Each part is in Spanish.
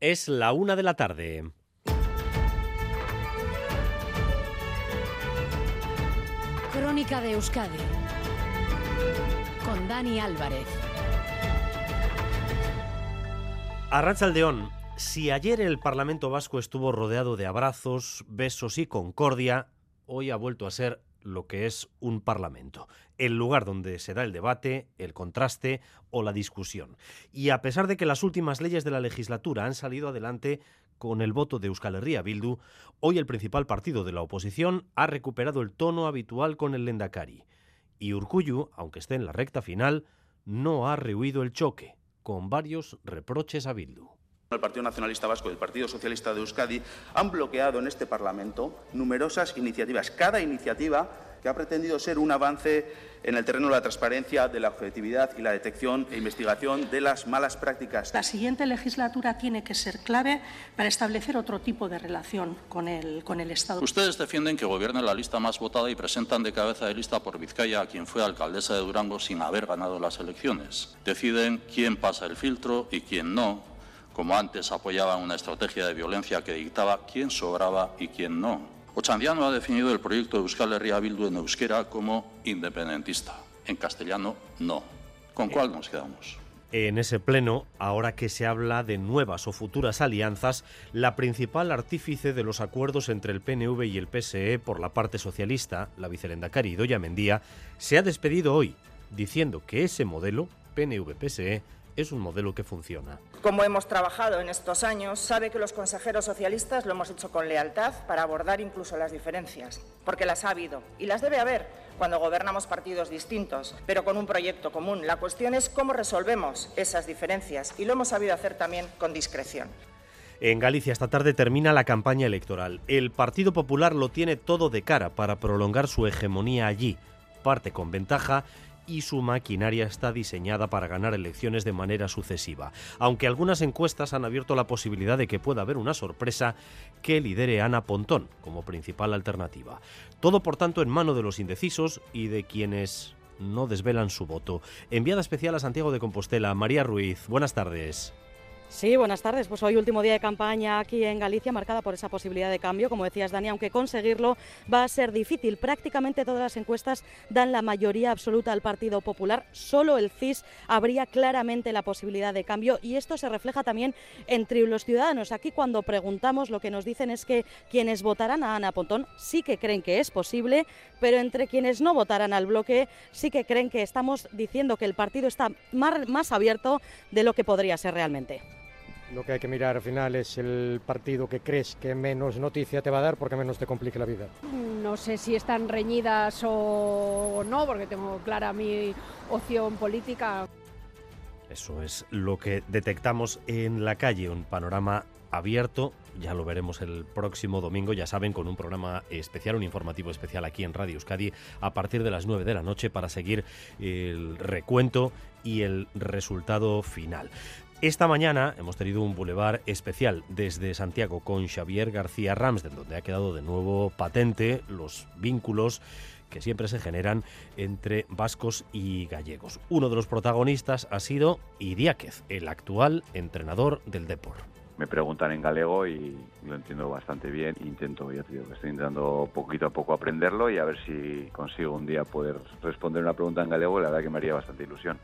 Es la una de la tarde. Crónica de Euskadi con Dani Álvarez. Arrachaldeón, si ayer el Parlamento Vasco estuvo rodeado de abrazos, besos y concordia, hoy ha vuelto a ser lo que es un parlamento, el lugar donde se da el debate, el contraste o la discusión. Y a pesar de que las últimas leyes de la legislatura han salido adelante con el voto de Euskal Herria Bildu, hoy el principal partido de la oposición ha recuperado el tono habitual con el Lendakari. Y Urcuyu, aunque esté en la recta final, no ha rehuido el choque, con varios reproches a Bildu. El Partido Nacionalista Vasco y el Partido Socialista de Euskadi han bloqueado en este Parlamento numerosas iniciativas. Cada iniciativa que ha pretendido ser un avance en el terreno de la transparencia, de la objetividad y la detección e investigación de las malas prácticas. La siguiente legislatura tiene que ser clave para establecer otro tipo de relación con el, con el Estado. Ustedes defienden que gobierne la lista más votada y presentan de cabeza de lista por Vizcaya a quien fue alcaldesa de Durango sin haber ganado las elecciones. Deciden quién pasa el filtro y quién no, como antes apoyaban una estrategia de violencia que dictaba quién sobraba y quién no. Ochandiano ha definido el proyecto de Euskal Herria Bildu en euskera como independentista. En castellano, no. ¿Con cuál nos quedamos? En ese pleno, ahora que se habla de nuevas o futuras alianzas, la principal artífice de los acuerdos entre el PNV y el PSE por la parte socialista, la vicelendacari Doya Mendía, se ha despedido hoy, diciendo que ese modelo, PNV-PSE, es un modelo que funciona. Como hemos trabajado en estos años, sabe que los consejeros socialistas lo hemos hecho con lealtad para abordar incluso las diferencias, porque las ha habido y las debe haber cuando gobernamos partidos distintos, pero con un proyecto común. La cuestión es cómo resolvemos esas diferencias y lo hemos sabido hacer también con discreción. En Galicia esta tarde termina la campaña electoral. El Partido Popular lo tiene todo de cara para prolongar su hegemonía allí. Parte con ventaja y su maquinaria está diseñada para ganar elecciones de manera sucesiva, aunque algunas encuestas han abierto la posibilidad de que pueda haber una sorpresa que lidere Ana Pontón como principal alternativa. Todo, por tanto, en mano de los indecisos y de quienes no desvelan su voto. Enviada especial a Santiago de Compostela, María Ruiz, buenas tardes. Sí, buenas tardes. Pues hoy último día de campaña aquí en Galicia, marcada por esa posibilidad de cambio, como decías Dani, aunque conseguirlo va a ser difícil. Prácticamente todas las encuestas dan la mayoría absoluta al Partido Popular. Solo el CIS habría claramente la posibilidad de cambio y esto se refleja también entre los ciudadanos. Aquí cuando preguntamos lo que nos dicen es que quienes votarán a Ana Pontón sí que creen que es posible, pero entre quienes no votarán al bloque sí que creen que estamos diciendo que el partido está más abierto de lo que podría ser realmente. Lo que hay que mirar al final es el partido que crees que menos noticia te va a dar porque menos te complique la vida. No sé si están reñidas o no, porque tengo clara mi opción política. Eso es lo que detectamos en la calle, un panorama abierto. Ya lo veremos el próximo domingo, ya saben, con un programa especial, un informativo especial aquí en Radio Euskadi a partir de las 9 de la noche para seguir el recuento y el resultado final. Esta mañana hemos tenido un bulevar especial desde Santiago con Xavier García Ramsden, donde ha quedado de nuevo patente los vínculos que siempre se generan entre vascos y gallegos. Uno de los protagonistas ha sido Idiáquez, el actual entrenador del Depor. Me preguntan en galego y lo entiendo bastante bien. Intento, ya te digo, estoy intentando poquito a poco aprenderlo y a ver si consigo un día poder responder una pregunta en galego. La verdad que me haría bastante ilusión.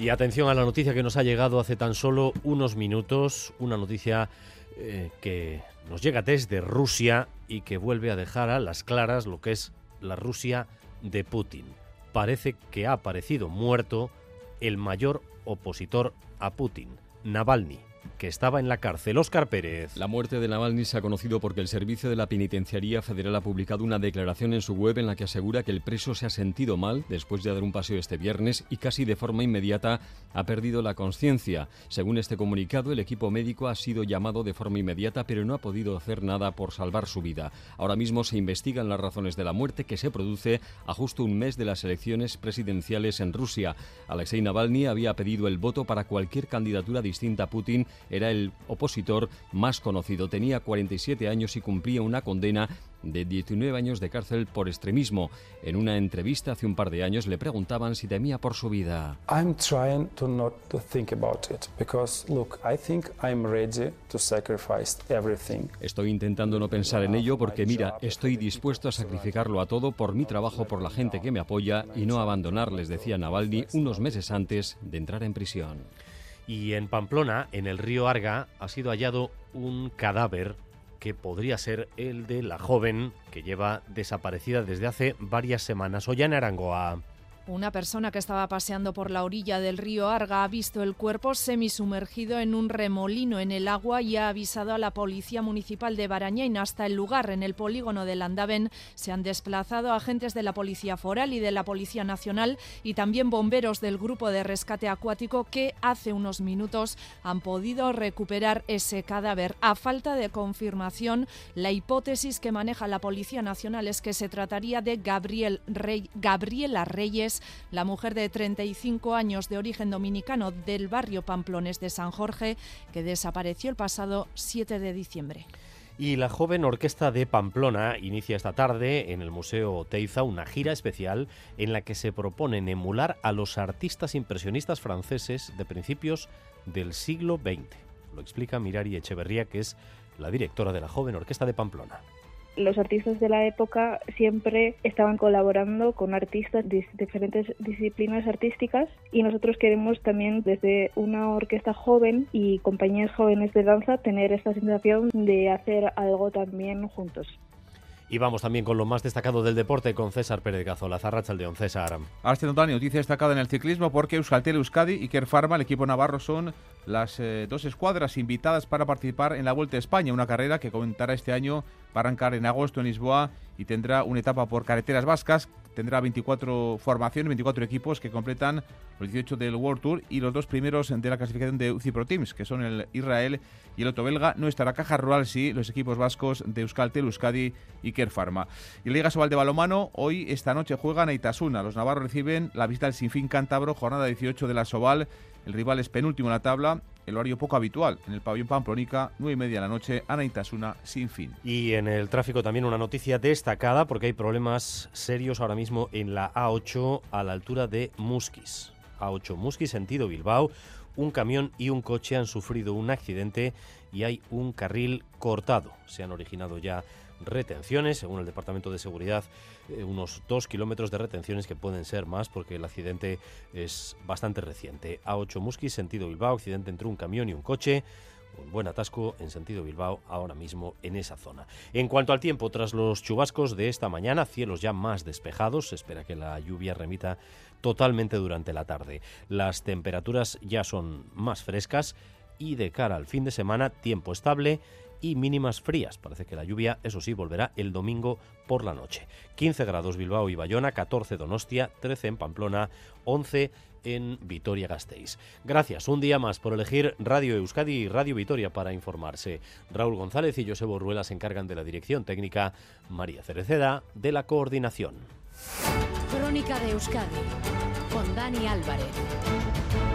Y atención a la noticia que nos ha llegado hace tan solo unos minutos, una noticia eh, que nos llega desde Rusia y que vuelve a dejar a las claras lo que es la Rusia de Putin. Parece que ha aparecido muerto el mayor opositor a Putin, Navalny que estaba en la cárcel. Óscar Pérez. La muerte de Navalny se ha conocido porque el Servicio de la Penitenciaría Federal ha publicado una declaración en su web en la que asegura que el preso se ha sentido mal después de dar un paseo este viernes y casi de forma inmediata ha perdido la conciencia. Según este comunicado, el equipo médico ha sido llamado de forma inmediata pero no ha podido hacer nada por salvar su vida. Ahora mismo se investigan las razones de la muerte que se produce a justo un mes de las elecciones presidenciales en Rusia. Alexei Navalny había pedido el voto para cualquier candidatura distinta a Putin era el opositor más conocido. Tenía 47 años y cumplía una condena de 19 años de cárcel por extremismo. En una entrevista hace un par de años le preguntaban si temía por su vida. I'm trying to not to think about it because look, I think I'm ready to sacrifice everything. Estoy intentando no pensar en ello porque mira, estoy dispuesto a sacrificarlo a todo por mi trabajo, por la gente que me apoya y no abandonarles, decía Navalny unos meses antes de entrar en prisión. Y en Pamplona, en el río Arga, ha sido hallado un cadáver que podría ser el de la joven que lleva desaparecida desde hace varias semanas. Ollana Arangoa. Una persona que estaba paseando por la orilla del río Arga ha visto el cuerpo semisumergido en un remolino en el agua y ha avisado a la Policía Municipal de Barañain. Hasta el lugar, en el polígono del Andaven, se han desplazado agentes de la Policía Foral y de la Policía Nacional y también bomberos del Grupo de Rescate Acuático que hace unos minutos han podido recuperar ese cadáver. A falta de confirmación, la hipótesis que maneja la Policía Nacional es que se trataría de Gabriel Gabriela Reyes la mujer de 35 años de origen dominicano del barrio Pamplones de San Jorge, que desapareció el pasado 7 de diciembre. Y la joven orquesta de Pamplona inicia esta tarde en el Museo Teiza una gira especial en la que se proponen emular a los artistas impresionistas franceses de principios del siglo XX. Lo explica Mirari Echeverría, que es la directora de la joven orquesta de Pamplona los artistas de la época siempre estaban colaborando con artistas de diferentes disciplinas artísticas y nosotros queremos también desde una orquesta joven y compañías jóvenes de danza tener esta sensación de hacer algo también juntos. Y vamos también con lo más destacado del deporte con César Pérez Gazola, Zarracha César. Hasta Dani, noticia destacada en el ciclismo porque Euskaltel Euskadi y Kerfarma, el equipo navarro, son las eh, dos escuadras invitadas para participar en la Vuelta a España, una carrera que comentará este año para arrancar en agosto en Lisboa y tendrá una etapa por carreteras vascas. Tendrá 24 formaciones, 24 equipos que completan los 18 del World Tour y los dos primeros de la clasificación de UCI Pro Teams, que son el Israel y el otro belga. No estará Caja Rural, sí, los equipos vascos de Euskaltel, Euskadi y Kerfarma. Y la Liga Sobal de Balomano, hoy, esta noche, juegan a Itasuna. Los navarros reciben la visita del Sinfín Cántabro, jornada 18 de la Sobal. El rival es penúltimo en la tabla, el horario poco habitual. En el pabellón Pamplónica, 9 y media la noche, Ana Itasuna sin fin. Y en el tráfico también una noticia destacada porque hay problemas serios ahora mismo en la A8 a la altura de Musquis. A8 Musquis, sentido Bilbao. Un camión y un coche han sufrido un accidente y hay un carril cortado. Se han originado ya retenciones, según el Departamento de Seguridad, eh, unos dos kilómetros de retenciones que pueden ser más porque el accidente es bastante reciente. A8 Musquis, sentido Bilbao, accidente entre un camión y un coche. Un buen atasco en sentido Bilbao ahora mismo en esa zona. En cuanto al tiempo, tras los chubascos de esta mañana, cielos ya más despejados, se espera que la lluvia remita totalmente durante la tarde. Las temperaturas ya son más frescas y de cara al fin de semana, tiempo estable y mínimas frías. Parece que la lluvia, eso sí, volverá el domingo por la noche. 15 grados Bilbao y Bayona, 14 Donostia, 13 en Pamplona, 11 en Vitoria-Gasteiz. Gracias un día más por elegir Radio Euskadi y Radio Vitoria para informarse. Raúl González y José Borruela se encargan de la dirección técnica, María Cereceda de la coordinación. Crónica de Euskadi con Dani Álvarez.